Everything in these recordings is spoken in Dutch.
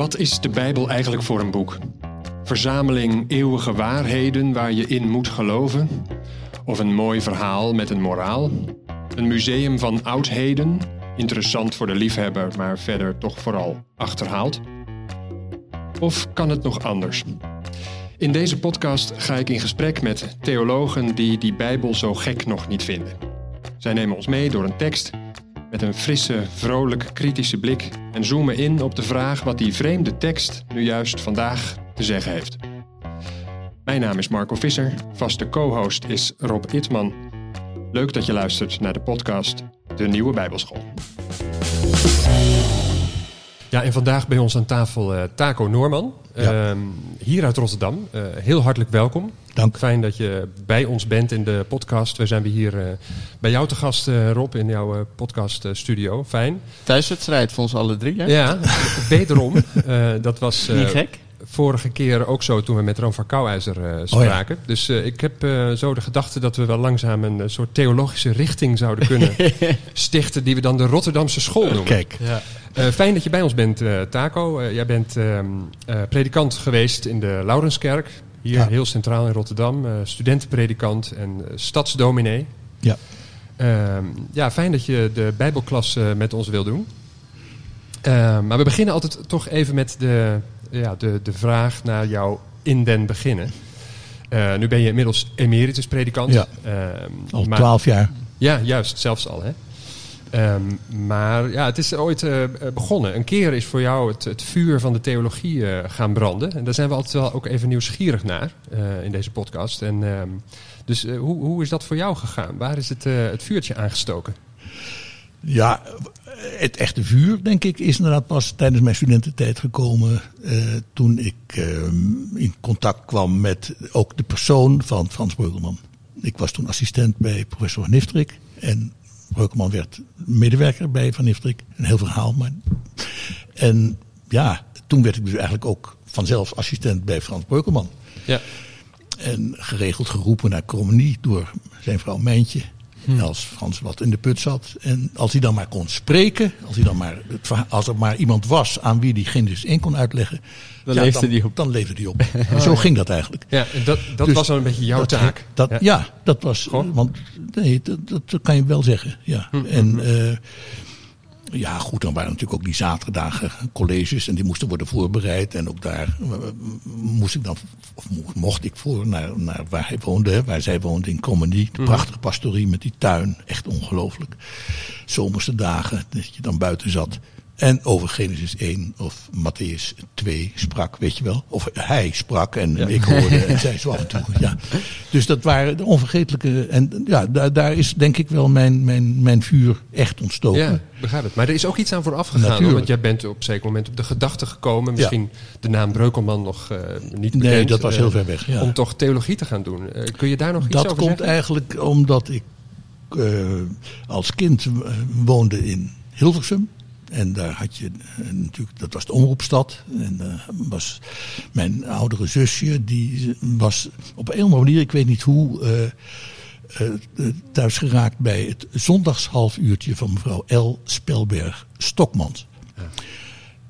Wat is de Bijbel eigenlijk voor een boek? Verzameling eeuwige waarheden waar je in moet geloven? Of een mooi verhaal met een moraal? Een museum van oudheden, interessant voor de liefhebber, maar verder toch vooral achterhaald? Of kan het nog anders? In deze podcast ga ik in gesprek met theologen die die Bijbel zo gek nog niet vinden. Zij nemen ons mee door een tekst met een frisse, vrolijk, kritische blik en zoomen in op de vraag wat die vreemde tekst nu juist vandaag te zeggen heeft. Mijn naam is Marco Visser, vaste co-host is Rob Itman. Leuk dat je luistert naar de podcast De Nieuwe Bijbelschool. Ja, en vandaag bij ons aan tafel uh, Taco Noorman, ja. uh, hier uit Rotterdam. Uh, heel hartelijk welkom. Dank. Fijn dat je bij ons bent in de podcast. We zijn hier uh, bij jou te gast, Rob, in jouw podcaststudio. Fijn. Thuiswedstrijd voor ons alle drie, hè? Ja, wederom. dat was... Niet gek? Vorige keer ook zo toen we met Ron van Kouwijzer uh, spraken. Oh ja. Dus uh, ik heb uh, zo de gedachte dat we wel langzaam een soort theologische richting zouden kunnen stichten. Die we dan de Rotterdamse school noemen. Kijk. Ja. fijn dat je bij ons bent, Taco. jij bent ehm, predikant geweest in de Laurenskerk. Hier ja. heel centraal in Rotterdam. studentenpredikant en stadsdominee. Ja. Ehm, ja, fijn dat je de Bijbelklas met ons wil doen. Ehm, maar we beginnen altijd toch even met de, ja, de, de vraag naar jou in den beginnen. Uh, nu ben je inmiddels emeritus predikant. Ja, uh, al twaalf jaar. Ja, juist, zelfs al. Hè? Um, maar ja, het is ooit uh, begonnen. Een keer is voor jou het, het vuur van de theologie gaan branden. En daar zijn we altijd wel ook even nieuwsgierig naar in deze podcast. En, um, dus hoe, hoe is dat voor jou gegaan? Waar is het, het vuurtje aangestoken? Ja, het echte vuur, denk ik, is inderdaad pas tijdens mijn studententijd gekomen. Uh, toen ik uh, in contact kwam met ook de persoon van Frans Breukelman. Ik was toen assistent bij professor Van Niftrik. En Breukelman werd medewerker bij Van Niftrik. Een heel verhaal. Maar... En ja, toen werd ik dus eigenlijk ook vanzelf assistent bij Frans Breukelman. Ja. En geregeld geroepen naar Cromenie door zijn vrouw Mijntje. Hm. Als Frans wat in de put zat. En als hij dan maar kon spreken, als, hij dan maar, als er maar iemand was aan wie hij geen dus in kon uitleggen. Dan ja, leefde hij op. Dan leefde hij op. En zo ging dat eigenlijk. Ja, dat, dat dus was dan een beetje jouw dat, taak. Dat, ja. ja. dat was. Gewoon? Want nee, dat, dat, kan je wel zeggen. Ja. Hm. En uh, ja, goed, dan waren natuurlijk ook die zaterdagen colleges en die moesten worden voorbereid. En ook daar moest ik dan, of mocht ik voor naar, naar waar hij woonde, waar zij woonde in Comedy. De prachtige pastorie met die tuin, echt ongelooflijk. Zomerse dagen, dat je dan buiten zat. En over Genesis 1 of Matthäus 2 sprak, weet je wel. Of hij sprak en ja. ik hoorde en zij zo af en toe. Ja. Dus dat waren de onvergetelijke. En ja, daar, daar is denk ik wel mijn, mijn, mijn vuur echt ontstoken. Ja, begrijp het. Maar er is ook iets aan vooraf gegaan. Hoor, want jij bent op een zeker moment op de gedachte gekomen. Misschien ja. de naam Breukelman nog uh, niet bekend. Nee, dat was heel ver weg. Ja. Om toch theologie te gaan doen. Uh, kun je daar nog iets dat over zeggen? Dat komt eigenlijk omdat ik als kind woonde in Hilversum. En daar had je natuurlijk, dat was de omroepstad. En uh, was mijn oudere zusje, die was op een of andere manier, ik weet niet hoe, uh, uh, thuis geraakt bij het zondagshalfuurtje van mevrouw L. Spelberg Stokmans. Ja.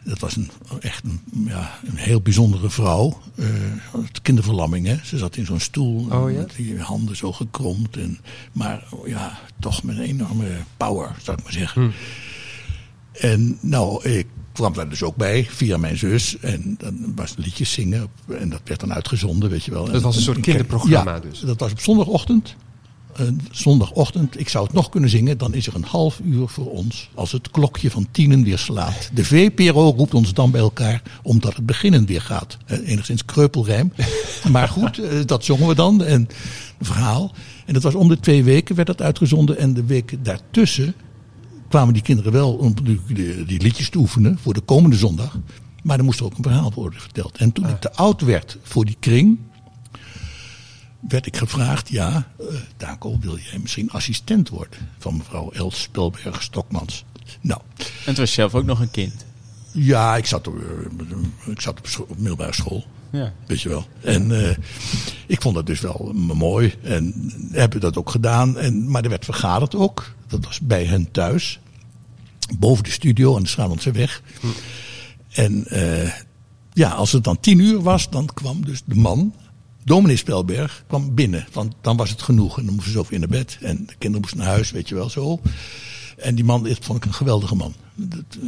Dat was een, echt een, ja, een heel bijzondere vrouw. Uh, kinderverlamming, hè. Ze zat in zo'n stoel. Oh, ja? Met die handen zo gekromd. En, maar ja, toch met een enorme power, zou ik maar zeggen. Hm. En nou, ik kwam daar dus ook bij via mijn zus. En dan was liedjes zingen. En dat werd dan uitgezonden, weet je wel. Dat was een soort kinderprogramma ja, dus? dat was op zondagochtend. Een zondagochtend, ik zou het nog kunnen zingen. Dan is er een half uur voor ons. Als het klokje van tienen weer slaat. De VPRO roept ons dan bij elkaar. Omdat het beginnen weer gaat. Enigszins kreupelrijm. maar goed, dat zongen we dan. En verhaal. En dat was om de twee weken werd dat uitgezonden. En de week daartussen kwamen die kinderen wel om die, die, liedjes te oefenen voor de komende zondag. Maar er moest ook een verhaal worden verteld. En toen ah. ik te oud werd voor die kring, werd ik gevraagd: ja, uh, Taco, wil jij misschien assistent worden van mevrouw Els Spelberg Stokmans? Nou. En toen was je zelf ook nog een kind. Ja, ik zat, op, ik zat op, school, op middelbare school. Ja. Weet je wel. En uh, ik vond dat dus wel mooi. En hebben dat ook gedaan. En, maar er werd vergaderd ook. Dat was bij hen thuis. Boven de studio aan de Schralandse weg. Hm. En eh, ja, als het dan tien uur was, dan kwam dus de man, dominee Spelberg, kwam binnen. Want dan was het genoeg en dan moesten ze zo weer naar bed. En de kinderen moesten naar huis, weet je wel zo. En die man, dit vond ik een geweldige man. Dat,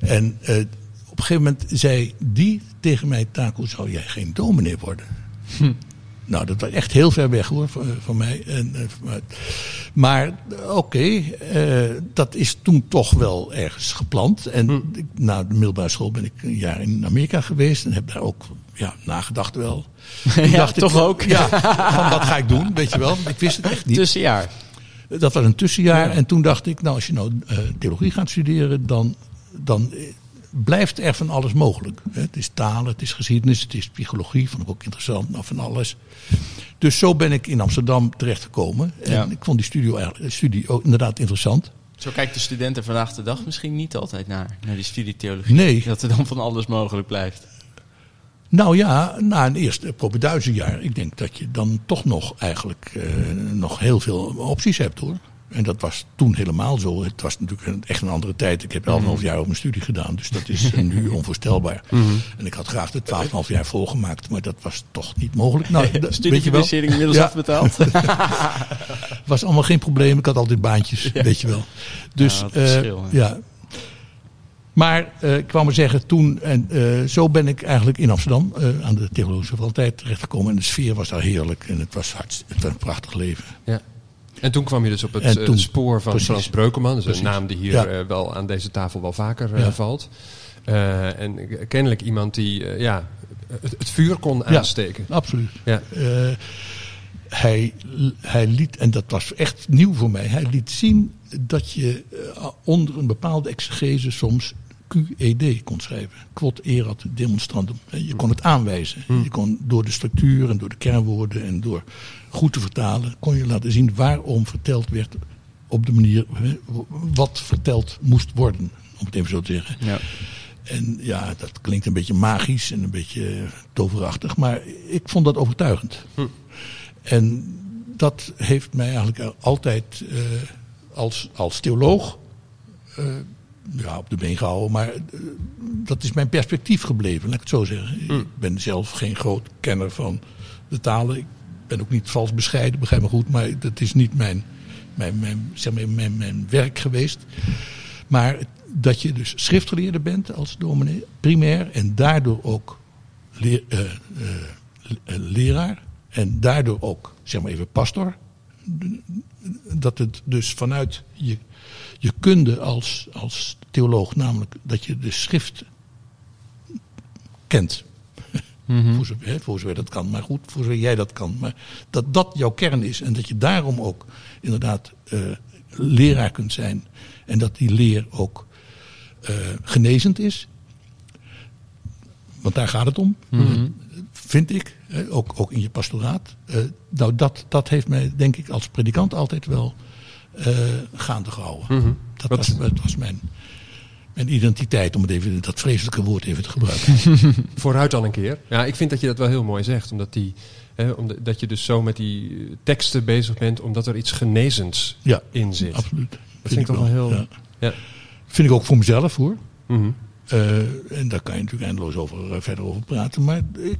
eh, en eh, op een gegeven moment zei die tegen mij, Taco, zou jij geen dominee worden? Nou, dat was echt heel ver weg hoor, van, van mij. En, eh, maar- maar oké, eh, dat is toen toch wel ergens gepland. En ik- na de middelbare school ben ik een jaar in Amerika geweest. En heb daar ook ja, nagedacht wel. Ja, dacht toch ook. Ja, van wat ga ik doen, weet je wel. Ik wist het echt niet. Tussenjaar. Dat was een tussenjaar. En toen dacht ik, nou als je nou eh, theologie gaat studeren, dan, dan blijft er van alles mogelijk. Het is talen, het is geschiedenis, het is psychologie, vond ik ook interessant, nou van alles. Dus zo ben ik in Amsterdam terechtgekomen. En Ja. ik vond die studie, eigenlijk- studie ook inderdaad interessant. Zo kijkt de studenten vandaag de dag misschien niet altijd naar, naar die studie theologie. Nee. Dat er dan van alles mogelijk blijft. Nou ja, na een eerste propeduizenjaar, ik denk dat je dan toch nog eigenlijk eh, nog heel veel opties hebt hoor. En dat was toen helemaal zo. Het was natuurlijk een- echt een andere tijd. Ik heb 11,5 jaar over mijn studie gedaan. Dus dat is eh, nu onvoorstelbaar. En ik had graag de 12,5 jaar volgemaakt. Maar dat was toch niet mogelijk. Nou. Studiefinanciering inmiddels Ja. afbetaald. was allemaal geen probleem. Ik had altijd baantjes, weet je wel. Dus Ja, eh, ja. Maar eh, ik kwam maar zeggen, toen en zo ben ik eigenlijk in Amsterdam aan de Theologische Faculteit terechtgekomen. En de sfeer was daar heerlijk en het was, het was een prachtig leven. Ja. En toen kwam je dus op het eh, toen- spoor van precies. Frans Breukelman. Dat is Precies. een naam die hier Ja. eh, wel aan deze tafel wel vaker eh, Ja. valt. En kennelijk iemand die ja, het, het vuur kon Ja. aansteken. Absoluut. Ja. Hij, hij liet, en dat was echt nieuw voor mij, hij liet zien dat je onder een bepaalde exegese soms QED kon schrijven. Quod erat demonstrandum. Je kon het aanwijzen. Je kon door de structuur en door de kernwoorden en door goed te vertalen, kon je laten zien waarom verteld werd op de manier wat verteld moest worden. Om het even zo te zeggen. Ja. En ja, dat klinkt een beetje magisch en een beetje toverachtig, maar ik vond dat overtuigend. En dat heeft mij eigenlijk altijd eh, als, als theoloog eh, ja, op de been gehouden. Maar eh, dat is mijn perspectief gebleven, laat ik het zo zeggen. Ik ben zelf geen groot kenner van de talen. Ik ben ook niet vals bescheiden, begrijp me goed. Maar dat is niet mijn, mijn, mijn, zeg maar, mijn, mijn werk geweest. Maar dat je dus schriftgeleerde bent als dominee, primair. En daardoor ook leer- eh, eh, leraar. En daardoor ook, zeg maar even, pastor. Dat het dus vanuit je, je kunde als, als theoloog, namelijk dat je de schrift kent. voor, zover, hè, voor zover dat kan. Maar goed, voor zover jij dat kan. Maar dat dat jouw kern is. En dat je daarom ook inderdaad eh, leraar kunt zijn. En dat die leer ook eh, genezend is. Want daar gaat het om. Vind ik. Hè, ook, ook in je pastoraat. Eh, nou, dat, dat heeft mij, denk ik, als predikant altijd wel eh, gaande gehouden. Dat, Wat- was, dat was mijn, mijn identiteit, om het even, dat vreselijke woord even te gebruiken. Vooruit dan een keer. Ja, ik vind dat je dat wel heel mooi zegt. Omdat, die, hè, omdat dat je dus zo met die eh, teksten bezig bent. Omdat er iets genezends ja, in zit. absoluut. Dat vind ik toch wel heel- Ja. Ja. Vind ik ook voor mezelf hoor. Mhm. Eh, en daar kan je natuurlijk eindeloos over, eh, verder over praten. Maar ik,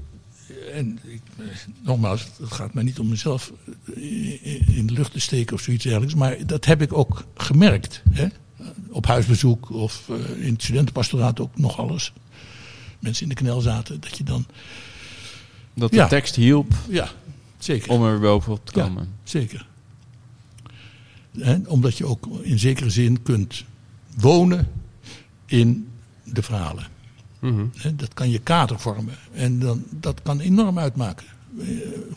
en ik, eh, nogmaals, het gaat mij niet om mezelf eh, in de lucht te steken of zoiets dergelijks. Maar dat heb ik ook gemerkt. Hè? Op huisbezoek of eh, in het studentenpastoraat ook nog alles. Mensen in de knel zaten. Dat je dan. Dat de Ja. tekst hielp Ja, zeker. om er bovenop te Ja. komen. Zeker. Omdat je ook in zekere zin kunt wonen in de verhalen. Mhm. Dat kan je kader vormen. En dan, dat kan enorm uitmaken. Eh,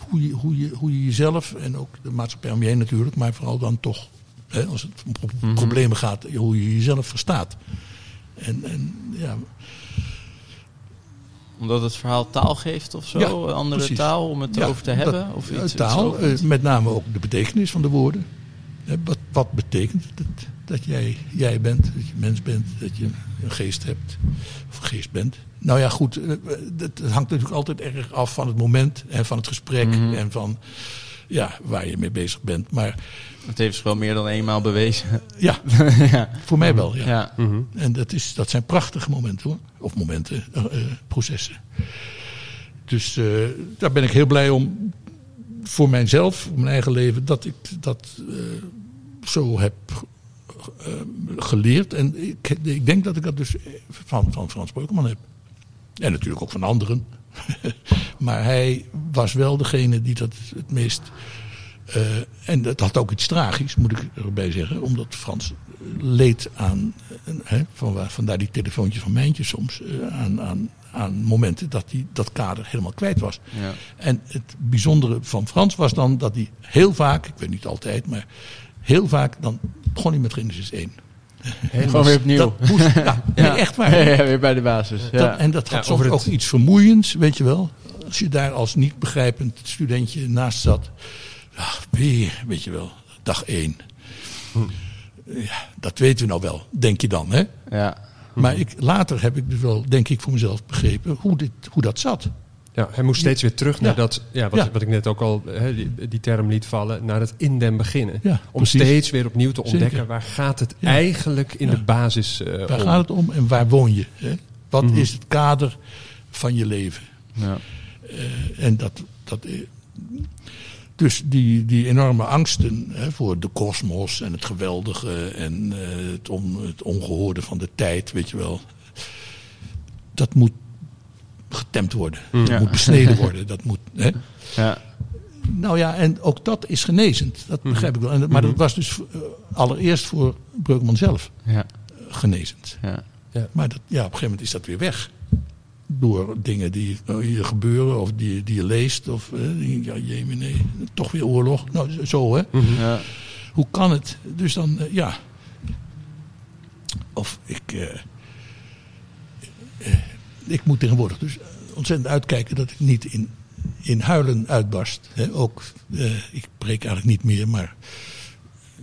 hoe, je, hoe, je, hoe je jezelf en ook de maatschappij om je heen natuurlijk, maar vooral dan toch, hè, als het om pro- problemen gaat, hoe je jezelf verstaat. En, en ja, Omdat het verhaal taal geeft of zo? Ja, een andere precies. taal om het Ja, over te dat- hebben? Of ja, iets, taal, iets eh, met name ook de betekenis van de woorden. Wat, wat betekent het dat jij, jij bent, dat je mens bent, dat je een geest hebt of een geest bent? Nou ja, goed, eh, het, het hangt natuurlijk altijd erg af van het moment en van het gesprek Mhm. en van ja, waar je mee bezig bent. Maar Het heeft zich wel meer dan eenmaal bewezen. ja, ja. voor mij wel. Ja. Ja. Mhm. En dat, is, dat zijn prachtige momenten hoor. Of momenten, eh, eh, processen. Dus eh, daar ben ik heel blij om. Voor mijzelf, voor mijn eigen leven, dat ik dat eh, zo heb eh, geleerd. En ik, ik denk dat ik dat dus van, van Frans Breukelman heb. En natuurlijk ook van anderen. maar hij was wel degene die dat het meest. eh, en dat had ook iets tragisch, moet ik erbij zeggen. Omdat Frans leed aan. eh, hè, van waar, vandaar die telefoontjes van Mijntje soms. eh, aan, aan, aan momenten dat hij dat kader helemaal kwijt was. Ja. En het bijzondere van Frans was dan dat hij heel vaak, ik weet niet altijd, maar heel vaak, dan begon hij met Genesis 1. Gewoon weer opnieuw. Dat moest, ja, nee, echt waar. Ja, weer bij de basis. Ja. Dat, en dat had Ja, soms ook iets vermoeiends, weet je wel. Als je daar als niet begrijpend studentje naast zat. Weer, weet je wel, dag één. Hm. Ja, dat weten we nou wel, denk je dan, hè? ja. Maar ik, later heb ik dus wel, denk ik voor mezelf, begrepen hoe, dit, hoe dat zat. Ja, hij moest steeds weer terug naar Ja. dat, ja, wat, Ja. wat ik net ook al, hè, die, die term liet vallen, naar het in den beginnen. Ja, om precies. steeds weer opnieuw te ontdekken, Zeker. waar gaat het Ja. eigenlijk in Ja. de basis eh Waar om. gaat het om en waar woon je? Hè? Wat Mhm. is het kader van je leven? Ja. En dat, dat, eh, dus die, die enorme angsten hè, voor de kosmos en het geweldige en eh, het, on, het ongehoorde van de tijd, weet je wel. Dat moet getemd worden. Dat Ja. moet besneden worden. Dat moet, hè. Ja. Nou ja, en ook dat is genezend. Dat begrijp ik wel. En, maar dat was dus eh, allereerst voor Breukman zelf Ja. eh, genezend. Ja. Maar dat, ja, op een gegeven moment is dat weer weg. Door dingen die hier gebeuren of die, die je leest. Of eh, die- ja, jemine, toch weer oorlog. Nou, zo- hè. Ja. Hoe kan het? Dus dan, eh, ja. Of ik. Ik moet tegenwoordig dus ontzettend uitkijken dat ik niet in, in huilen uitbarst. Hè. Ook, eh, ik preek eigenlijk niet meer, maar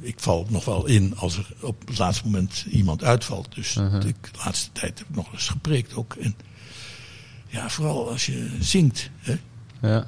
ik val nog wel in als er op het laatste moment iemand uitvalt. Dus ik, de laatste tijd heb ik nog eens gepreekt ook. En ja, vooral als je zingt. Hè. Ja.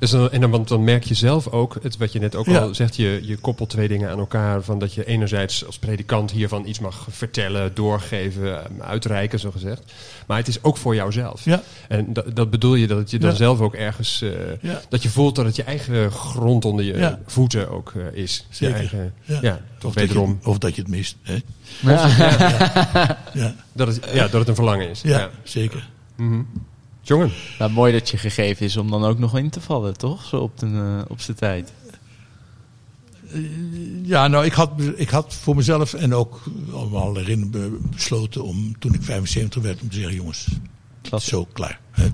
Dus dan, en dan, want dan merk je zelf ook, het, wat je net ook Ja. al zegt, je, je koppelt twee dingen aan elkaar. Van dat je enerzijds als predikant hiervan iets mag vertellen, doorgeven, eh, uitreiken, zo gezegd. Maar het is ook voor jouzelf. Ja. En dat, dat bedoel je dat je dan Ja. zelf ook ergens, eh, Ja. dat je voelt dat het je eigen grond onder je Ja. voeten ook eh, is. Je Zeker. eigen, Ja. ja. toch Of, dat je, wederom. of dat je het mist. Hè. Ja. Ja, Dat het, ja, dat het een verlangen is. ja, zeker. Mhm. Jongen. Nou, mooi dat je gegeven is om dan ook nog in te vallen, toch? Zo op, de, eh, op zijn tijd. Ja, nou, ik had, ik had voor mezelf en ook allemaal erin be- besloten om toen ik 75 werd om te zeggen: jongens, Klasse. zo klaar. Hè.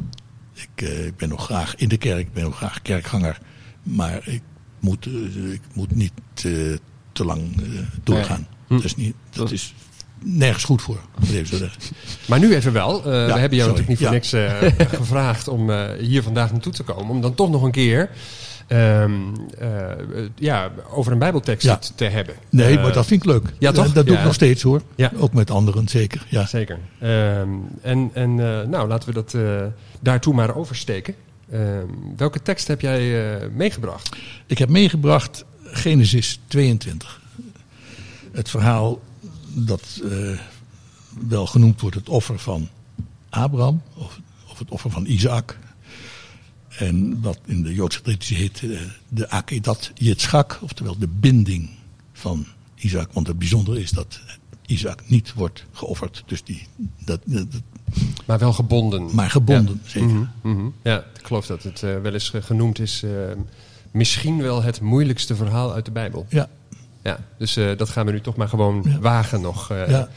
Ik, eh, ik ben nog graag in de kerk, ik ben nog graag kerkganger, maar ik moet, eh, ik moet niet eh, te lang eh, doorgaan. Dat is niet, dat is nergens goed voor. Maar nu even wel. Eh, we hebben jou sorry. natuurlijk niet voor Ja. niks eh, gevraagd om eh, hier vandaag naartoe te komen. Om dan toch nog een keer ehm, eh, eh, ja, over een bijbeltekst Ja. te hebben. Nee, maar dat vind ik leuk. ja, toch? Dat doe ik nog steeds hoor. Ja. Ook met anderen, zeker. Ja. Zeker. Ehm, en en nou, laten we dat daartoe maar oversteken. Ehm, welke tekst heb jij meegebracht? Ik heb meegebracht Genesis 22. Het verhaal dat eh, wel genoemd wordt het offer van Abraham, of, of het offer van Isaac. En wat in de Joodse traditie heet eh, de Akedat Yitzchak, oftewel de binding van Isaac. Want het bijzondere is dat Isaac niet wordt geofferd, dus die, dat, dat, Maar wel gebonden. maar gebonden, zeker. Mhm, mhm. Ja, ik geloof dat het eh, wel eens ge- genoemd is. misschien wel het moeilijkste verhaal uit de Bijbel. Ja, Ja, dus eh, dat gaan we nu toch maar gewoon Ja. wagen nog. eh. ja.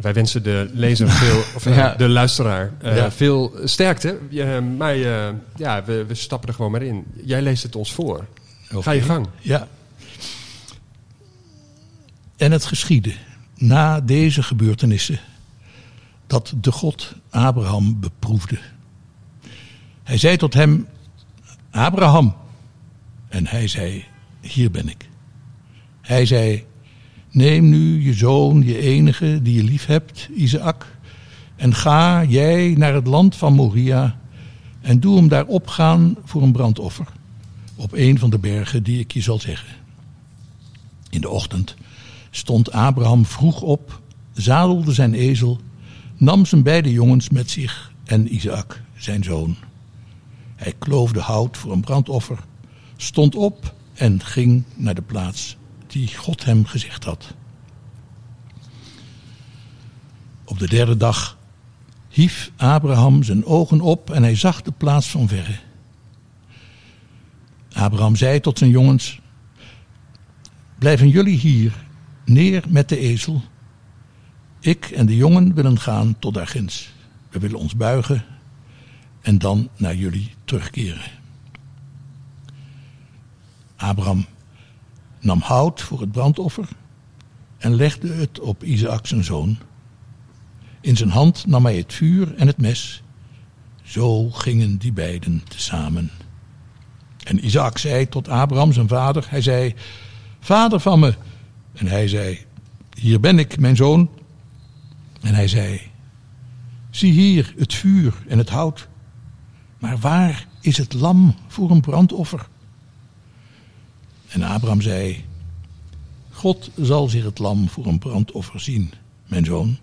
Wij wensen de lezer veel, of eh, Ja. de luisteraar, eh, Ja. veel sterkte. Ja, maar eh, ja, we, we stappen er gewoon maar in. Jij leest het ons voor. Ga je gang. Ja. En het geschiedde na deze gebeurtenissen dat de God Abraham beproefde. Hij zei tot hem: Abraham. En hij zei: Hier ben ik. Hij zei: Neem nu je zoon, je enige die je lief hebt, Isaac, en ga jij naar het land van Moria en doe hem daar opgaan voor een brandoffer op een van de bergen die ik je zal zeggen. In de ochtend stond Abraham vroeg op, zadelde zijn ezel, nam zijn beide jongens met zich en Isaac, zijn zoon. Hij kloofde hout voor een brandoffer, stond op en ging naar de plaats die God hem gezegd had. Op de derde dag hief Abraham zijn ogen op en hij zag de plaats van verre. Abraham zei tot zijn jongens: Blijven jullie hier neer met de ezel. Ik en de jongen willen gaan tot daarginds. We willen ons buigen en dan naar jullie terugkeren. Abraham nam hout voor het brandoffer en legde het op Isaac zijn zoon. In zijn hand nam hij het vuur en het mes. Zo gingen die beiden tezamen. En Isaac zei tot Abraham zijn vader, hij zei, vader van me. En hij zei, hier ben ik, mijn zoon. En hij zei, zie hier het vuur en het hout. Maar waar is het lam voor een brandoffer? En Abraham zei, God zal zich het lam voor een brandoffer zien, mijn zoon.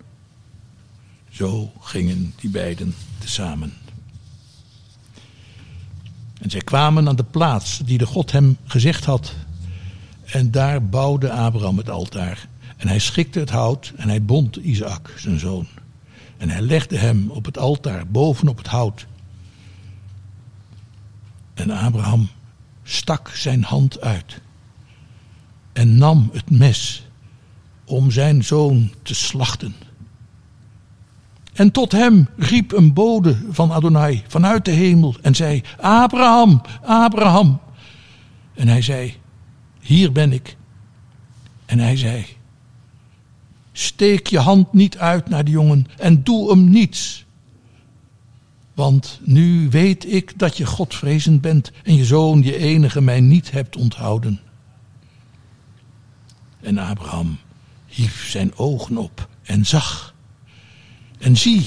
Zo gingen die beiden tezamen. En zij kwamen aan de plaats die de God hem gezegd had. En daar bouwde Abraham het altaar. En hij schikte het hout en hij bond Isaac, zijn zoon. En hij legde hem op het altaar bovenop het hout. En Abraham stak zijn hand uit en nam het mes om zijn zoon te slachten. En tot hem riep een bode van Adonai vanuit de hemel en zei: Abraham, Abraham. En hij zei: Hier ben ik. En hij zei: Steek je hand niet uit naar de jongen en doe hem niets. Want nu weet ik dat je Godvrezend bent en je zoon, je enige, mij niet hebt onthouden. En Abraham hief zijn ogen op en zag. En zie,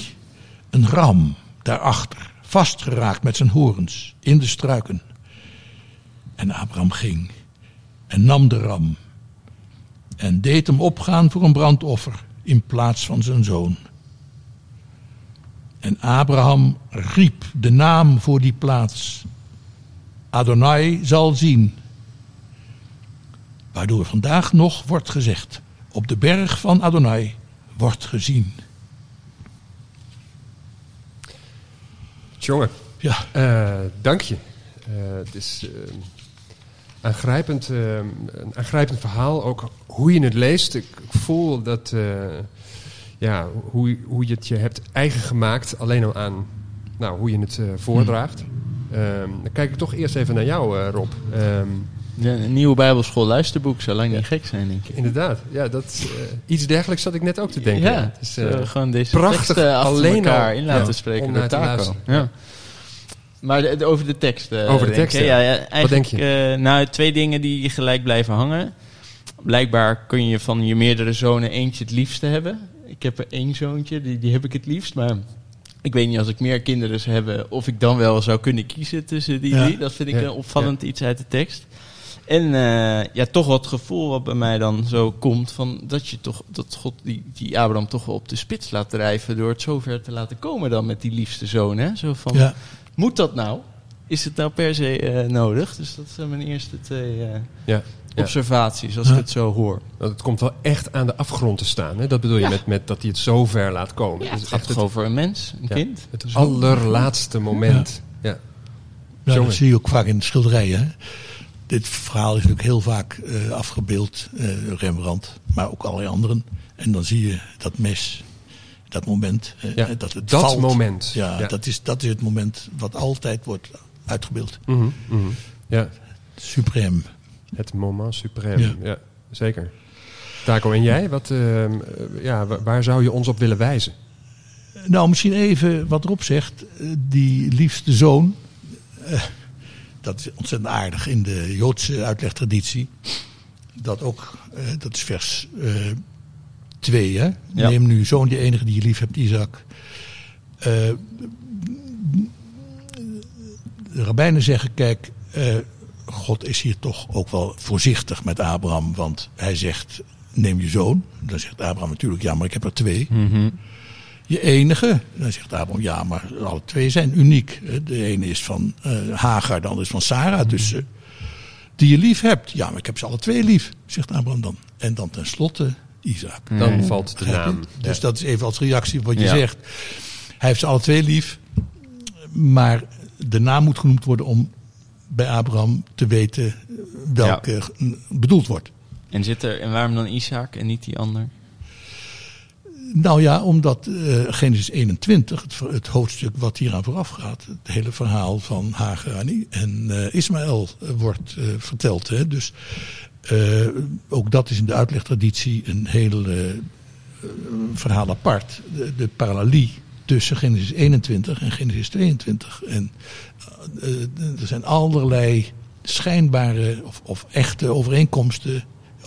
een ram daarachter, vastgeraakt met zijn horens in de struiken. En Abraham ging en nam de ram en deed hem opgaan voor een brandoffer in plaats van zijn zoon. En Abraham riep de naam voor die plaats. Adonai zal zien. Waardoor vandaag nog wordt gezegd: op de berg van Adonai wordt gezien. Jongen, Ja, eh, dank je. Eh, het is eh, aangrijpend, een aangrijpend verhaal. Ook hoe je het leest. Ik voel dat, ja, hoe, hoe je het je hebt eigen gemaakt. Alleen al aan nou, hoe je het eh, voordraagt. Ehm, dan kijk ik toch eerst even naar jou, eh, Rob. Ehm, Ja, een nieuwe Bijbelschool luisterboek zou lang niet gek zijn, denk ik. inderdaad, ja, dat, eh, iets dergelijks zat ik net ook te denken. ja, Het is, dus, gewoon deze prachtig alleen elkaar in laten ja, spreken door Taco. Ja. Maar de- de- over de tekst. Over de tekst, ja. eigenlijk, denk je? nou, twee dingen die gelijk blijven hangen. Blijkbaar kun je van je meerdere zonen eentje het liefste hebben. Ik heb er één zoontje, die, die heb ik het liefst. Maar ik weet niet als ik meer kinderen zou hebben... of ik dan wel zou kunnen kiezen tussen die Ja. drie. Dat vind ik Ja. een opvallend iets uit de tekst. En eh, ja, toch wat gevoel wat bij mij dan zo komt... Van dat, je toch, dat God die, die Abraham toch wel op de spits laat drijven... door het zover te laten komen dan met die liefste zoon. Hè? Zo van, ja, moet dat nou? Is het nou per se eh, nodig? Dus dat zijn mijn eerste twee eh, ja. Observaties als Ja. ik het zo hoor. Het komt wel echt aan de afgrond te staan. Hè? Dat bedoel je Ja. met, met dat hij het zo ver laat komen. Ja, Dus het gaat toch over een mens, een ja, kind? Het Zo. allerlaatste moment. Ja. ja, Jongen. dat zie je ook vaak in de schilderijen. hè. Dit verhaal is natuurlijk heel vaak eh, afgebeeld, eh, Rembrandt, maar ook allerlei anderen. En dan zie je dat mes, dat moment, eh, Ja, dat het dat valt. moment. Ja, Ja. Dat, is, dat is het moment wat altijd wordt uitgebeeld. Mhm, mhm. ja, Suprem. Het moment suprême. Ja. Ja. zeker. Taco, en jij? Wat, ehm, eh, ja, wa- waar zou je ons op willen wijzen? Nou, misschien even wat erop zegt. Eh, Die liefste zoon. eh, dat is ontzettend aardig in de Joodse uitlegtraditie. Dat ook, eh, dat is vers 2. hè? Ja. Neem nu zoon, die enige die je lief hebt, Isaac. Eh, de rabbijnen zeggen, kijk, eh, God is hier toch ook wel voorzichtig met Abraham. Want hij zegt, neem je zoon. Dan zegt Abraham natuurlijk, ja, maar ik heb er twee. Je enige. Dan zegt Abraham, ja, maar alle twee zijn uniek. De ene is van uh, Hagar, de andere is van Sarah. Dus uh, die je lief hebt. Ja, maar ik heb ze alle twee lief, zegt Abraham dan. En dan tenslotte Isaac. Dan mm. valt de naam. Dus ja. dat is even als reactie op wat je ja. zegt. Hij heeft ze alle twee lief. Maar de naam moet genoemd worden om bij Abraham te weten welke ja. bedoeld wordt. En, zit er, en waarom dan Isaac en niet die ander? Nou ja, omdat uh, Genesis 21, het, het, hoofdstuk wat hieraan vooraf gaat, het hele verhaal van Hagar en uh, Ismaël uh, wordt verteld. Hè? Dus ook dat is in de uitlegtraditie een heel verhaal apart. De, de parallelie tussen Genesis 21 en Genesis 22. En er zijn allerlei schijnbare of, of echte overeenkomsten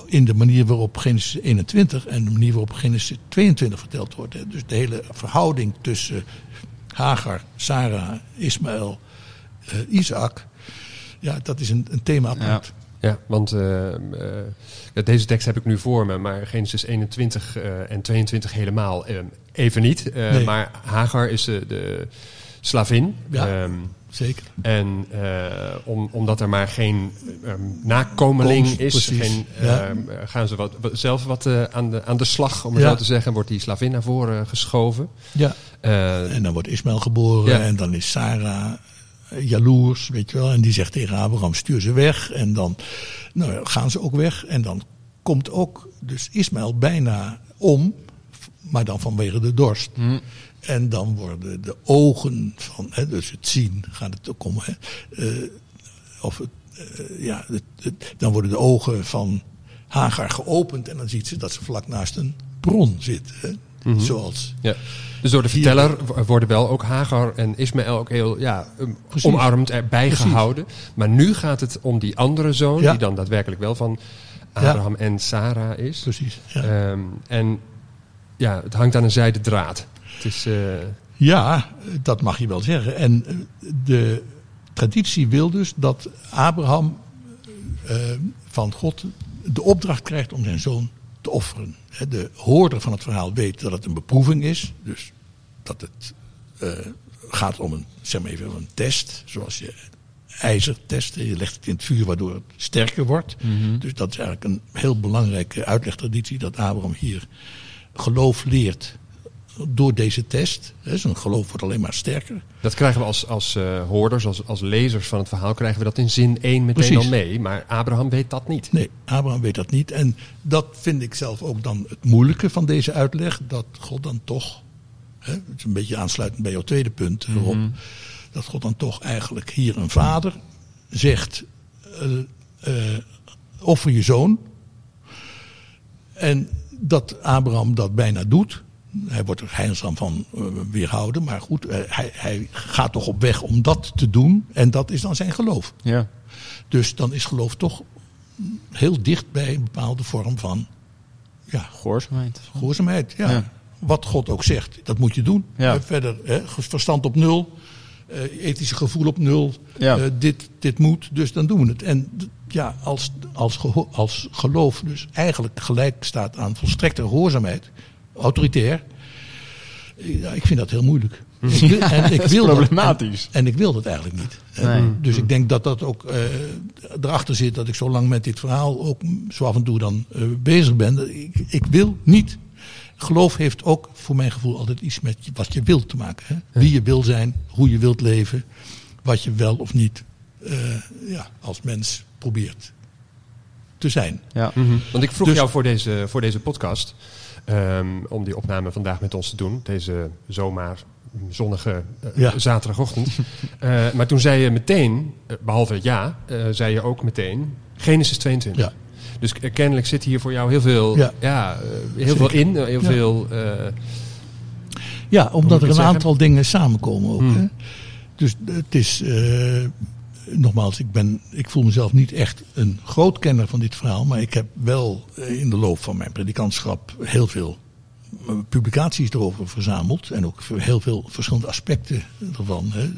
in de manier waarop Genesis 21 en de manier waarop Genesis 22 verteld wordt. Dus de hele verhouding tussen Hagar, Sarah, Ismaël, uh, Isaac. Ja, dat is een, een thema apart. Ja. Ja, want deze tekst heb ik nu voor me, maar Genesis 21 uh, en 22 helemaal even niet. Nee. Maar Hagar is de, de slavin. Ja. Um, Zeker. En uh, om, omdat er maar geen um, nakomeling is, geen, ja. uh, gaan ze wat, zelf wat uh, aan, de, aan de slag, om het ja. zo te zeggen. Wordt die slavin naar voren geschoven. Ja. en dan wordt Ismaël geboren en dan is Sarah jaloers, weet je wel. En die zegt tegen Abraham, stuur ze weg. En dan nou, gaan ze ook weg. En dan komt ook dus Ismaël bijna om, maar dan vanwege de dorst. Mm. En dan worden de ogen van, hè, dus het zien gaat het ook om. Hè, uh, of het, uh, ja, het, het, dan worden de ogen van Hagar geopend en dan ziet ze dat ze vlak naast een bron zit. Hè, mm -hmm. Zoals. Ja. Dus door de verteller worden wel ook Hagar en Ismaël ook heel ja, Precies. omarmd erbij Precies. gehouden. Maar nu gaat het om die andere zoon, ja. die dan daadwerkelijk wel van Abraham ja. en Sarah is. Precies. Ja. Um, en ja, het hangt aan een zijde draad. Het is, uh... Ja, dat mag je wel zeggen. En de traditie wil dus dat Abraham uh, van God de opdracht krijgt om zijn zoon te offeren. De hoorder van het verhaal weet dat het een beproeving is. Dus dat het uh, gaat om een, zeg maar even, een test. Zoals je ijzer testen. Je legt het in het vuur waardoor het sterker wordt. Mm -hmm. Dus dat is eigenlijk een heel belangrijke uitlegtraditie. Dat Abraham hier geloof leert door deze test. Zijn geloof wordt alleen maar sterker. Dat krijgen we als, als uh, hoorders, als, als lezers van het verhaal, krijgen we dat in zin 1 meteen Precies. al mee. Maar Abraham weet dat niet. Nee, Abraham weet dat niet. En dat vind ik zelf ook dan het moeilijke van deze uitleg. Dat God dan toch, hè, het is een beetje aansluitend bij jouw tweede punt, mm -hmm. dat God dan toch eigenlijk hier een vader zegt, uh, uh, offer je zoon. En dat Abraham dat bijna doet. Hij wordt er heilzaam van uh, weerhouden. Maar goed, uh, hij, hij, gaat toch op weg om dat te doen. En dat is dan zijn geloof. Ja. Dus dan is geloof toch heel dicht bij een bepaalde vorm van... Ja, gehoorzaamheid. Gehoorzaamheid, ja. ja. Wat God ook zegt, dat moet je doen. Ja. Uh, verder, hè, verstand op nul. Uh, ethische gevoel op nul. Ja. Dit, dit moet, dus dan doen we het. En ja, als, als, als geloof dus eigenlijk gelijk staat aan volstrekte gehoorzaamheid autoritair. Ja, ik vind dat heel moeilijk. Ik wil, en ik wil problematisch. Dat, en, en, ik wil dat eigenlijk niet. Nee. Dus ik denk dat dat ook uh, erachter zit dat ik zo lang met dit verhaal ook zo af en toe dan uh, bezig ben. Ik, ik, wil niet. Geloof heeft ook voor mijn gevoel altijd iets met wat je wilt te maken. Hè? Wie je wil zijn, hoe je wilt leven, wat je wel of niet ja, als mens probeert te zijn. Ja. Mm -hmm. Want ik vroeg dus, jou voor deze, voor deze podcast. Um, om die opname vandaag met ons te doen. Deze zomaar zonnige uh, ja. zaterdagochtend. uh, maar toen zei je meteen, behalve ja, zei je ook meteen Genesis 22. Ja. Dus kennelijk zit hier voor jou heel veel, ja. ja heel veel in. Heel veel, ja, omdat er een zeggen? aantal dingen samenkomen ook. Hmm. Hè? Dus het is nogmaals, ik, ben, ik voel mezelf niet echt een groot kenner van dit verhaal. Maar ik heb wel in de loop van mijn predikantschap heel veel publicaties erover verzameld. En ook heel veel verschillende aspecten ervan. Hè.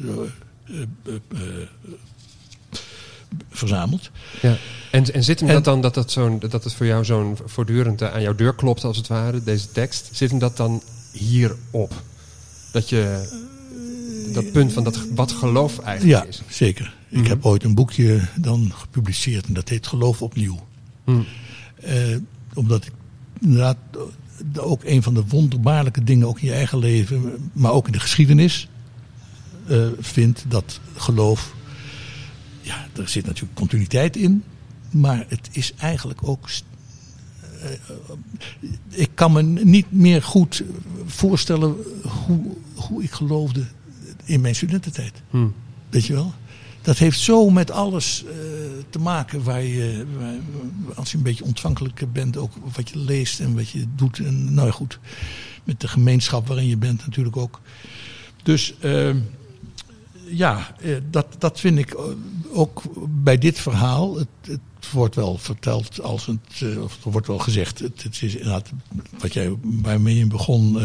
verzameld. Ja. En, en zit hem En- dat dan dat, dat, zo'n, dat het voor jou zo'n voortdurend eh, aan jouw deur klopt, als het ware, deze tekst? Zit hem dat dan hierop? Dat je dat punt van dat, wat geloof eigenlijk Ja, is. zeker. Mhm. Ik heb ooit een boekje dan gepubliceerd en dat heet Geloof opnieuw. Hm. Eh, omdat ik inderdaad eh, ook een van de wonderbaarlijke dingen, ook in je eigen leven, maar ook in de geschiedenis, eh, vind dat geloof. Ja, er zit natuurlijk continuïteit in, maar het is eigenlijk ook. ik kan me niet meer goed voorstellen hoe, hoe ik geloofde in mijn studententijd. Hm. Weet je wel? Dat heeft zo met alles eh, te maken waar je, als je een beetje ontvankelijk bent, ook wat je leest en wat je doet. En nou goed, met de gemeenschap waarin je bent natuurlijk ook. Dus eh, ja, eh, dat, dat vind ik eh, ook bij dit verhaal. Het, het wordt wel verteld als het, of er wordt wel gezegd, het, is inderdaad wat jij waarmee je begon,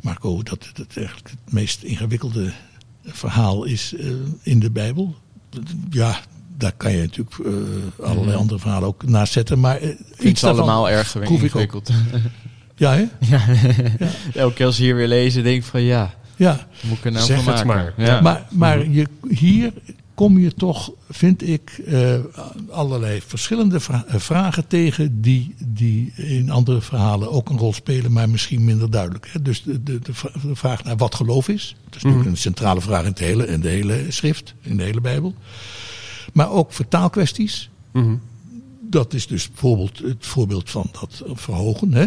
Marco, dat het eigenlijk het meest ingewikkelde verhaal is eh, in de Bijbel. Ja, daar kan je natuurlijk eh, allerlei andere verhalen ook naast zetten. Maar Ik vind iets allemaal erg proef ik ook. ingewikkeld. Ja, hè? Ja. Elke keer als je hier weer lezen, denk ik van ja, Ja. moet ik er nou Zeg van het maken? maar. Ja. Maar, maar je, hier kom je toch, vind ik, eh, allerlei verschillende vra- eh, vragen tegen die, die in andere verhalen ook een rol spelen, maar misschien minder duidelijk. Hè? Dus de, de, de vra- de vraag naar wat geloof is. Dat is natuurlijk een centrale vraag in, het hele, in de hele schrift, in de hele Bijbel. Maar ook vertaalkwesties. Mhm. Dat is dus bijvoorbeeld het voorbeeld van dat verhogen. Hè?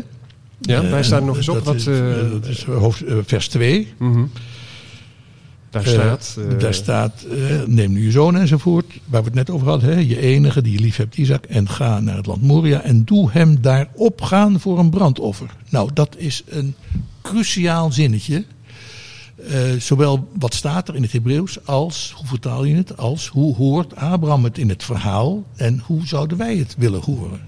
Ja, wij Eh, staan nog eens op dat wat... is, dat is hoofd, vers 2. mhm. Daar Eh, staat... eh, daar staat, eh, neem nu je zoon enzovoort, waar we het net over hadden, hè, je enige die je lief hebt, Isaac, en ga naar het land Moria en doe hem daar opgaan voor een brandoffer. Nou, dat is een cruciaal zinnetje. Zowel wat staat er in het Hebreeuws als, hoe vertaal je het, als hoe hoort Abraham het in het verhaal en hoe zouden wij het willen horen.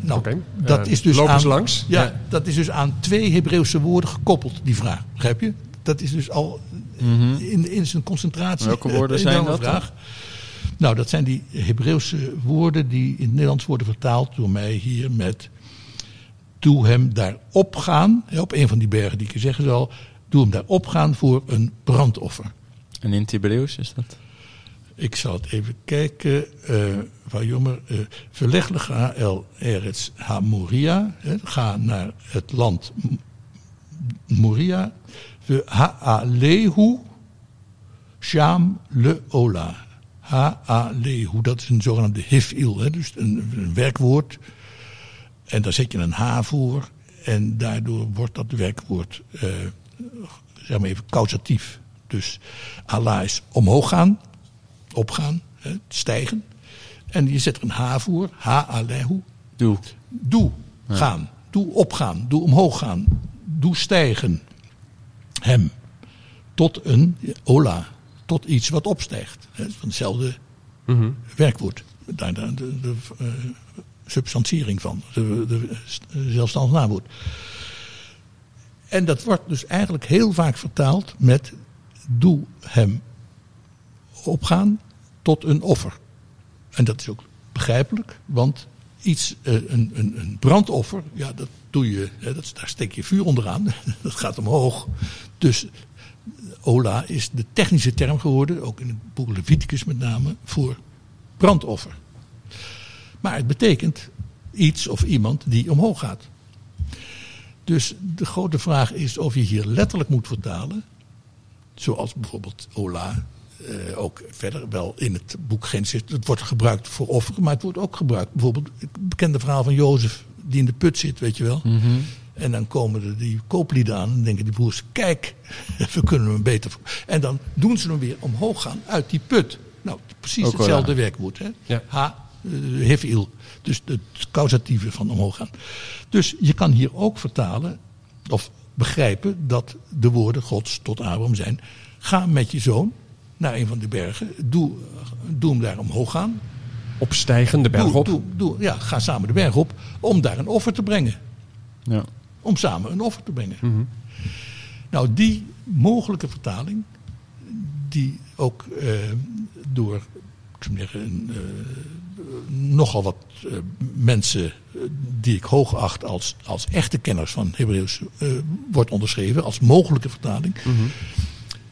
Nou, Oké. dat Eh, is dus aan, langs. Ja, Ja. dat is dus aan twee Hebreeuwse woorden gekoppeld, die vraag. Begrijp je? Dat is dus al in, in zijn concentratie. Welke woorden een zijn dat vraag. Nou, dat zijn die Hebreeuwse woorden die in het Nederlands worden vertaald door mij hier met. Doe hem daar opgaan, hè, op een van die bergen die ik je zeggen zal. Doe hem daar opgaan voor een brandoffer. En in Tiberius is dat? Ik zal het even kijken. eh van Jommer. eh Verleg ga el Eretz ha Moria. hè, Ga naar het land Moria. We ha'alehu sham le ola. Ha'alehu, dat is een zogenaamde hifil. Hè, dus een, een werkwoord. En daar zet je een H voor. En daardoor wordt dat werkwoord, eh, zeg maar even, causatief. Dus Allah is omhoog gaan, opgaan, hè, stijgen. En je zet er een H voor, H-alehu. Doe. Doe gaan, doe opgaan, doe omhoog gaan, doe stijgen. Hem. Tot een ola, tot iets wat opstijgt. Hè, van hetzelfde Mhm. werkwoord. Daar de, de, de eh, substantiering van, de, de, de zelfstandig naamwoord. En dat wordt dus eigenlijk heel vaak vertaald met doe hem opgaan tot een offer. En dat is ook begrijpelijk, want iets, eh, een, een, een brandoffer, ja, dat doe je, dat, daar steek je vuur onderaan, dat gaat omhoog. Dus Ola is de technische term geworden, ook in het boek Leviticus met name, voor brandoffer. Maar het betekent iets of iemand die omhoog gaat. Dus de grote vraag is of je hier letterlijk moet vertalen, zoals bijvoorbeeld Ola, eh, ook verder wel in het boek Genesis. Het wordt gebruikt voor offeren, maar het wordt ook gebruikt. Bijvoorbeeld het bekende verhaal van Jozef die in de put zit, weet je wel. En dan komen er die kooplieden aan en denken die broers, kijk, we kunnen hem beter. En dan doen ze hem weer omhoog gaan uit die put. Nou, precies Ook hetzelfde ja. werkwoord. Hè? Ja. Ha, eh, hefil. Dus het causatieve van omhoog gaan. Dus je kan hier ook vertalen, of begrijpen, dat de woorden Gods tot Abraham zijn. Ga met je zoon naar een van de bergen. Doe, doe hem daar omhoog gaan. Opstijgen, de berg op. doe, doe, ja, ga samen de berg op om daar een offer te brengen. Ja. Om samen een offer te brengen. Nou, die mogelijke vertaling, die ook eh, door ik zou zeggen, eh, nogal wat eh, mensen die ik hoog acht als, als echte kenners van Hebreeuws eh, wordt onderschreven, als mogelijke vertaling.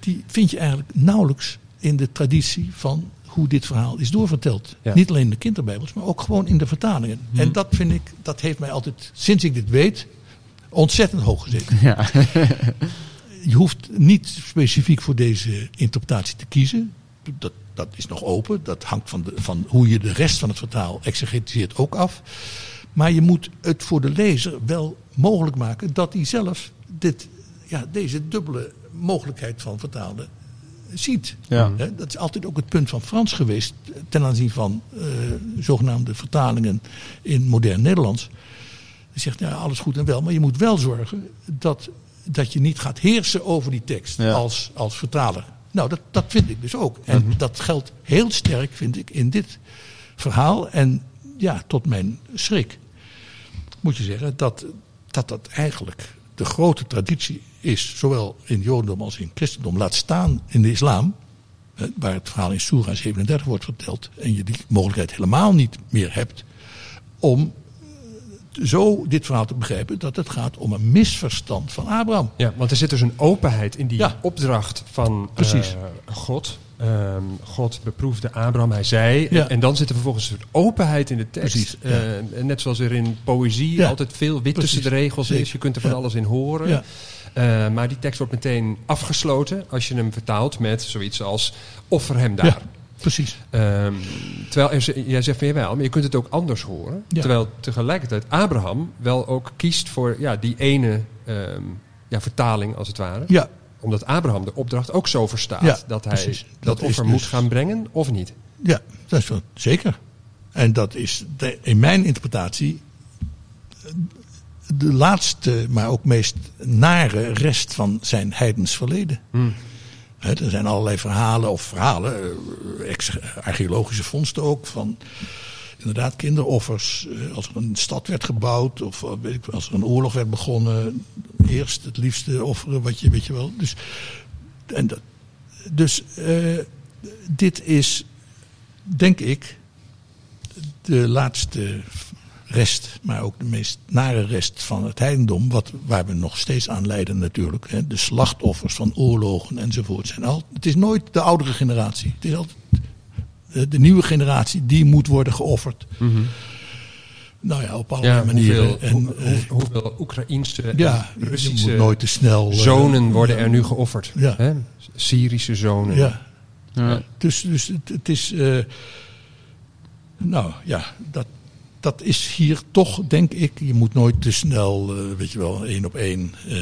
Die vind je eigenlijk nauwelijks in de traditie van hoe dit verhaal is doorverteld. Ja. Niet alleen in de kinderbijbels, maar ook gewoon in de vertalingen. En dat vind ik, dat heeft mij altijd, sinds ik dit weet, ontzettend hoog gezeten. Ja. Je hoeft niet specifiek voor deze interpretatie te kiezen. Dat, dat is nog open. Dat hangt van, de, van hoe je de rest van het vertaal exegetiseert ook af. Maar je moet het voor de lezer wel mogelijk maken dat hij zelf dit, ja, deze dubbele mogelijkheid van vertalen ziet. Ja. Dat is altijd ook het punt van Frans geweest ten aanzien van eh, zogenaamde vertalingen in modern Nederlands. Hij zegt, ja, alles goed en wel, maar je moet wel zorgen dat, dat je niet gaat heersen over die tekst Ja. als, als vertaler. Nou, dat, dat vind ik dus ook. En dat geldt heel sterk, vind ik, in dit verhaal. En ja, tot mijn schrik moet je zeggen dat dat, dat eigenlijk de grote traditie is, zowel in Jodendom als in christendom, laat staan in de islam. Waar het verhaal in Surah 37 wordt verteld. En je die mogelijkheid helemaal niet meer hebt. Om eh, zo dit verhaal te begrijpen dat het gaat om een misverstand van Abraham. Ja, want er zit dus een openheid in die Ja. opdracht van Precies. eh, God. Ehm, God beproefde Abraham, hij zei. Ja. En, en dan zit er vervolgens een soort openheid in de tekst. Precies, ja. Eh, net zoals er in poëzie Ja. altijd veel wit Precies. tussen de regels is. Je kunt er van alles in horen. Eh, maar die tekst wordt meteen afgesloten als je hem vertaalt met zoiets als offer hem daar. Precies. Ehm, terwijl er, jij zegt van jawel, maar je kunt het ook anders horen. Terwijl tegelijkertijd Abraham wel ook kiest voor ja, die ene ehm, ja, vertaling als het ware. Ja, Omdat Abraham de opdracht ook zo verstaat Ja, dat hij precies. dat, offer dus- moet gaan brengen of niet. Ja, dat is wel zeker. En dat is de- in mijn interpretatie eh, de laatste, maar ook meest nare rest van zijn heidens verleden. Hè, er zijn allerlei verhalen, of verhalen, eh, archeologische vondsten ook, van inderdaad kinderoffers. eh, Als er een stad werd gebouwd, of eh, weet ik, als er een oorlog werd begonnen, eerst het liefste offeren, wat je, weet je wel. Dus, en dat, dus eh, dit is, denk ik, de laatste rest, maar ook de meest nare rest van het heidendom, wat, waar we nog steeds aan lijden natuurlijk. Hè. De slachtoffers van oorlogen enzovoort zijn al. Het is nooit de oudere generatie. Het is altijd de nieuwe generatie die moet worden geofferd. Nou ja, op allerlei Ja, manieren. hoeveel, en, hoe- eh, hoe- hoeveel Oekraïnse ja, Russische moet nooit te snel. eh, zonen worden er nu geofferd. Ja. Hè? Syrische zonen. Ja, Ja. Dus, dus het, het is. eh, nou ja, dat, dat is hier toch, denk ik. Je moet nooit te snel, eh, weet je wel, één op één eh,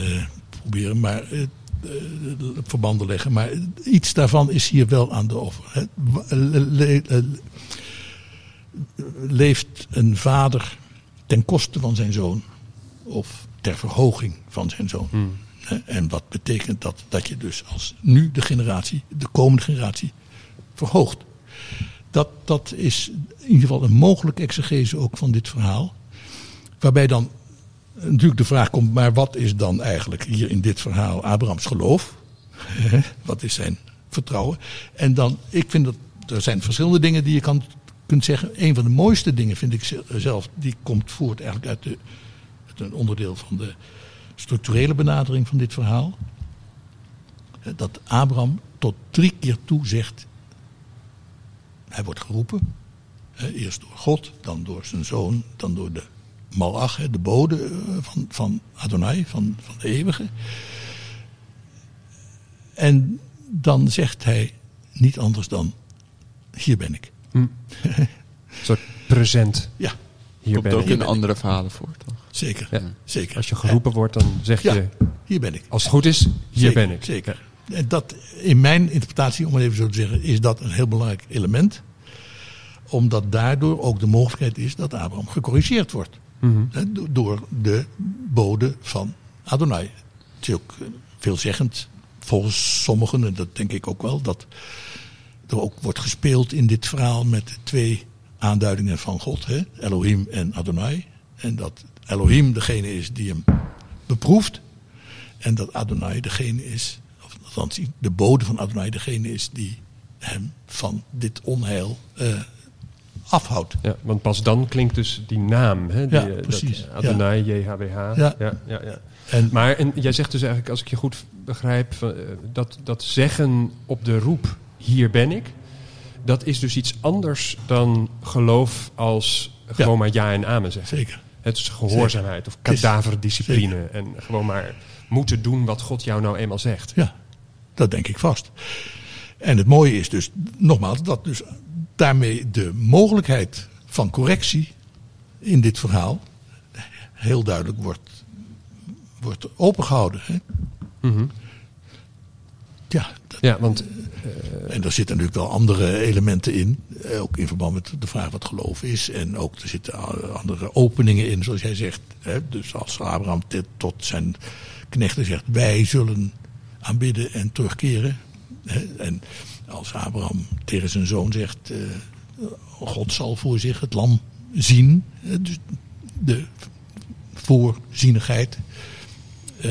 proberen. Maar. Verbanden leggen. Maar iets daarvan is hier wel aan de offer. leeft een vader ten koste van zijn zoon of ter verhoging van zijn zoon? Hè, En wat betekent dat? Dat je dus als nu de generatie, de komende generatie, verhoogt. Dat, dat is in ieder geval een mogelijke exegese ook van dit verhaal. Waarbij dan natuurlijk de vraag komt, maar wat is dan eigenlijk hier in dit verhaal Abrahams geloof? wat is zijn vertrouwen? En dan, ik vind dat er zijn verschillende dingen die je kan, kunt zeggen. Een van de mooiste dingen vind ik ze- zelf, die komt voort eigenlijk uit, de, uit een onderdeel van de structurele benadering van dit verhaal. Dat Abraham tot drie keer toe zegt, hij wordt geroepen. Eerst door God, dan door zijn zoon, dan door de Malach, de bode eh, van, van Adonai, van, van de eeuwige. En dan zegt hij niet anders dan, hier ben ik. Een soort present. Ja, Hier Komt ben ook ik. in andere verhalen voor, toch? zeker. Ja. zeker. Als je geroepen wordt, dan zeg Ja, je, hier ben ik. als het goed is, hier Zeker, ben ik. Zeker. En dat, in mijn interpretatie, om het even zo te zeggen, is dat een heel belangrijk element. Omdat daardoor ook de mogelijkheid is dat Abraham gecorrigeerd wordt. Do- door de bode van Adonai. Het is ook eh, veelzeggend, volgens sommigen, en dat denk ik ook wel, dat er ook wordt gespeeld in dit verhaal met de twee aanduidingen van God, hè? Elohim en Adonai. En dat Elohim degene is die hem beproeft. En dat Adonai degene is, of althans de bode van Adonai degene is die hem van dit onheil eh, afhoudt. Ja, want pas dan klinkt dus die naam. Hè, die, Ja, eh, dat, precies. eh, Adonai, JHWH. Ja. Ja. Ja. En Maar en jij zegt dus eigenlijk, als ik je goed begrijp, eh, dat, dat zeggen op de roep, hier ben ik, dat is dus iets anders dan geloof als gewoon maar ja en amen zeggen. zeker. Het is gehoorzaamheid of kadaverdiscipline. En gewoon maar moeten doen wat God jou nou eenmaal zegt. Ja, dat denk ik vast. En het mooie is dus, nogmaals, dat dus daarmee de mogelijkheid van correctie in dit verhaal heel duidelijk wordt, wordt opengehouden. Hè? Mhm. Ja, dat- Ja, want en er zitten natuurlijk wel andere elementen in. eh, Ook in verband met de vraag wat geloof is. En ook er zitten andere openingen in, zoals jij zegt. Hè? Dus als Abraham tot zijn knechten zegt: Wij zullen aanbidden en terugkeren. Hè? En als Abraham tegen zijn zoon zegt: eh, God zal voor zich het lam zien. hè, Dus de voorzienigheid. eh,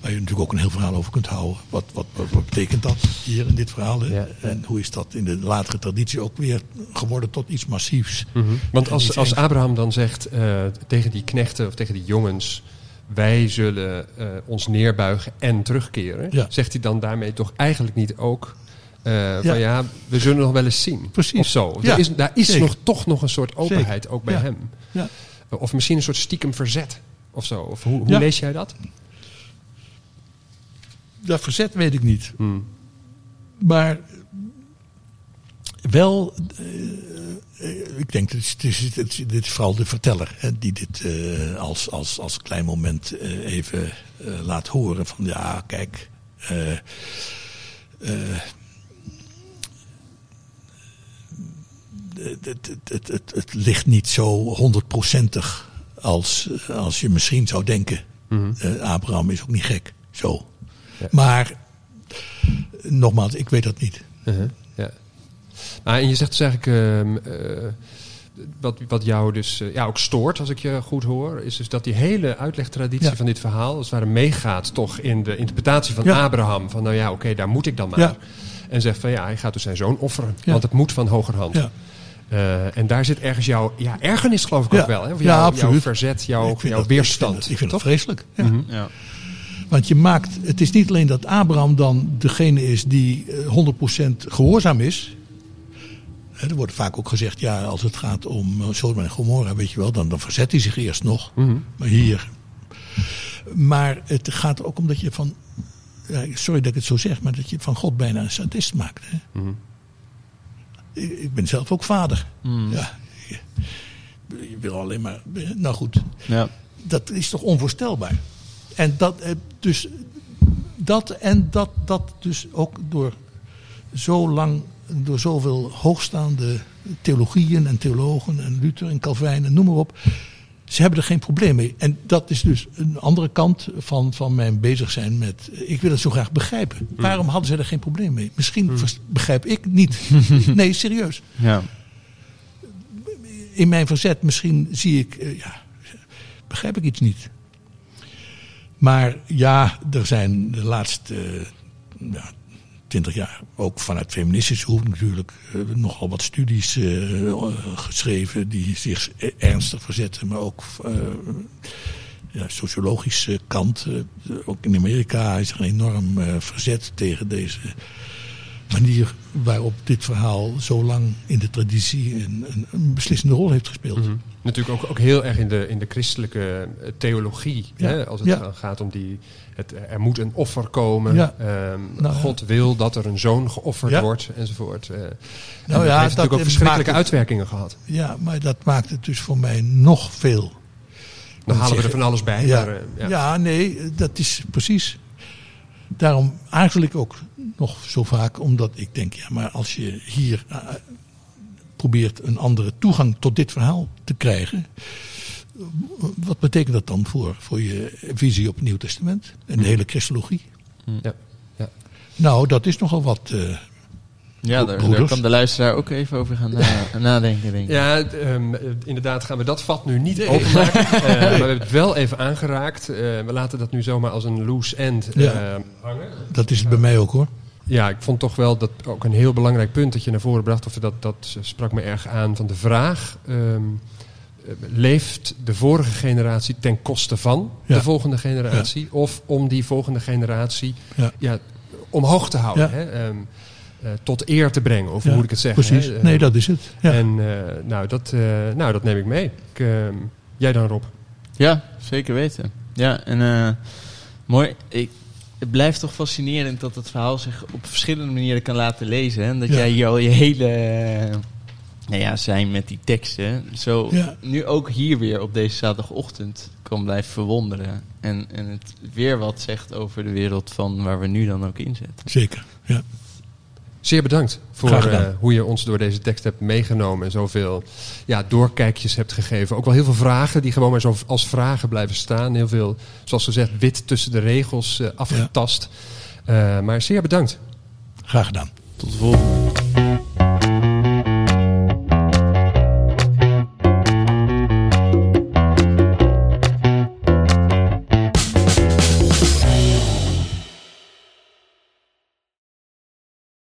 Waar je natuurlijk ook een heel verhaal over kunt houden. Wat, wat, wat, wat betekent dat hier in dit verhaal? Ja. En hoe is dat in de latere traditie ook weer geworden tot iets massiefs? Mhm. Want als, als. Abraham dan zegt eh, tegen die knechten of tegen die jongens: Wij zullen eh, ons neerbuigen en terugkeren. Ja. Zegt hij dan daarmee toch eigenlijk niet ook. Eh, Ja. Van ja, we zullen nog wel eens zien. Precies. Of zo. Ja, Er is, daar is zeker. nog, toch nog een soort openheid Zeker. ook bij Ja. hem. Ja. Of misschien een soort stiekem verzet of zo. Of hoe, hoe lees jij dat? Dat verzet weet ik niet. Hmm. Maar wel, eh, ik denk, dat het is, dit is vooral de verteller hè, die dit eh, als, als, als klein moment even laat horen. Van ja, kijk, eh, eh, het, het, het, het, ligt niet zo honderdprocentig als, als je misschien zou denken. Eh, Abraham is ook niet gek, zo. Ja. Maar nogmaals, ik weet dat niet. Uh-huh, ja. Maar en je zegt dus eigenlijk, ehm, eh, wat, wat jou dus eh, ja, ook stoort, als ik je goed hoor, is dus dat die hele uitlegtraditie Ja. van dit verhaal, als het ware meegaat toch in de interpretatie van Ja. Abraham. Van nou ja, oké, daar moet ik dan maar. En zegt van ja, hij gaat dus zijn zoon offeren, want het moet van hogerhand. Ja. Eh, en daar zit ergens jouw ja, ergernis geloof ik Ja. ook wel. Hè? Of Ja, jouw, jouw absoluut. verzet, jouw, Ik vind jouw dat- weerstand. Ik vind, ik vind dat vreselijk. Ja. Mhm. Ja. Want je maakt, het is niet alleen dat Abraham dan degene is die eh, 100% gehoorzaam is. Hè, Er wordt vaak ook gezegd, ja, als het gaat om eh, Sodom en Gomorra, weet je wel, dan, dan verzet hij zich eerst nog. Mhm. Maar hier. Maar het gaat er ook om dat je van, sorry dat ik het zo zeg, maar dat je van God bijna een sadist maakt. Hè? Mhm. Ik ben zelf ook vader. Mm. Ja, je, je wil alleen maar, nou goed Ja. dat is toch onvoorstelbaar. En dat, eh, dus, dat, en dat, dat dus ook door zo lang, door zoveel hoogstaande theologieën en theologen en Luther en Calvijn en noem maar op. Ze hebben er geen probleem mee. En dat is dus een andere kant van, van mijn bezig zijn met. eh, Ik wil het zo graag begrijpen. Waarom hadden ze er geen probleem mee? Misschien vers- begrijp ik niet. nee, serieus. Ja. In mijn verzet misschien zie ik. eh, ja, begrijp ik iets niet. Maar ja, er zijn de laatste eh, ja, twintig jaar ook vanuit feministische hoek natuurlijk eh, nogal wat studies eh, geschreven die zich ernstig verzetten, maar ook eh, ja, sociologische kant. ook in Amerika is er een enorm verzet tegen deze manier waarop dit verhaal zo lang in de traditie een, een, een beslissende rol heeft gespeeld. Mhm. Natuurlijk ook, ook heel erg in de, in de christelijke eh, theologie. Ja. Hè? Als het Ja. gaat om die. Het, er moet een offer komen. Ja. Ehm, Nou, God wil dat er een zoon geofferd wordt. Enzovoort. Eh, en Nou dat ja, heeft dat natuurlijk ook verschrikkelijke het- uitwerkingen gehad. Ja, maar dat maakt het dus voor mij nog veel. Dan halen we er van alles bij. Ja, Maar, eh, ja. ja. nee, dat is precies. Daarom aarzel ik ook nog zo vaak, omdat ik denk, ja, maar als je hier eh, probeert een andere toegang tot dit verhaal te krijgen, wat betekent dat dan voor, voor je visie op het Nieuw Testament en de hele Christologie? Ja. Ja. Nou, dat is nogal wat. eh, Ja, daar, daar kan de luisteraar ook even over gaan na- nadenken, denk ik. Ja, ehm, eh, inderdaad gaan we dat vat nu niet openmaken. Eh, maar we hebben het wel even aangeraakt. Eh, we laten dat nu zomaar als een loose end eh, Ja. hangen. dat is het bij mij ook hoor. ja, ik vond toch wel dat ook een heel belangrijk punt dat je naar voren bracht. Of dat, dat sprak me erg aan van de vraag. ehm, eh, leeft de vorige generatie ten koste van Ja. de volgende generatie? Of om die volgende generatie Ja. ja, omhoog te houden? Ja. Hè? Ehm, eh, tot eer te brengen, of hoe Ja, moet ik het zeggen? Precies. hè? Eh, Nee, dat is het. Ja. En eh, nou, dat, eh, nou, dat neem ik mee. Ik, ehm, jij dan, Rob? Ja, zeker weten. Ja, en eh, mooi. Ik, het blijft toch fascinerend dat het verhaal zich op verschillende manieren kan laten lezen. hè. En dat Ja. jij hier al je hele nou ja, zijn met die teksten zo Ja. nu ook hier weer op deze zaterdagochtend kan blijven verwonderen. En, en het weer wat zegt over de wereld van waar we nu dan ook in zitten. Zeker. Ja. Zeer bedankt voor eh, hoe je ons door deze tekst hebt meegenomen en zoveel ja, doorkijkjes hebt gegeven. Ook wel heel veel vragen die gewoon maar zo als vragen blijven staan. Heel veel, zoals gezegd, wit tussen de regels eh, afgetast. Eh, maar zeer bedankt. Graag gedaan. Tot de volgende.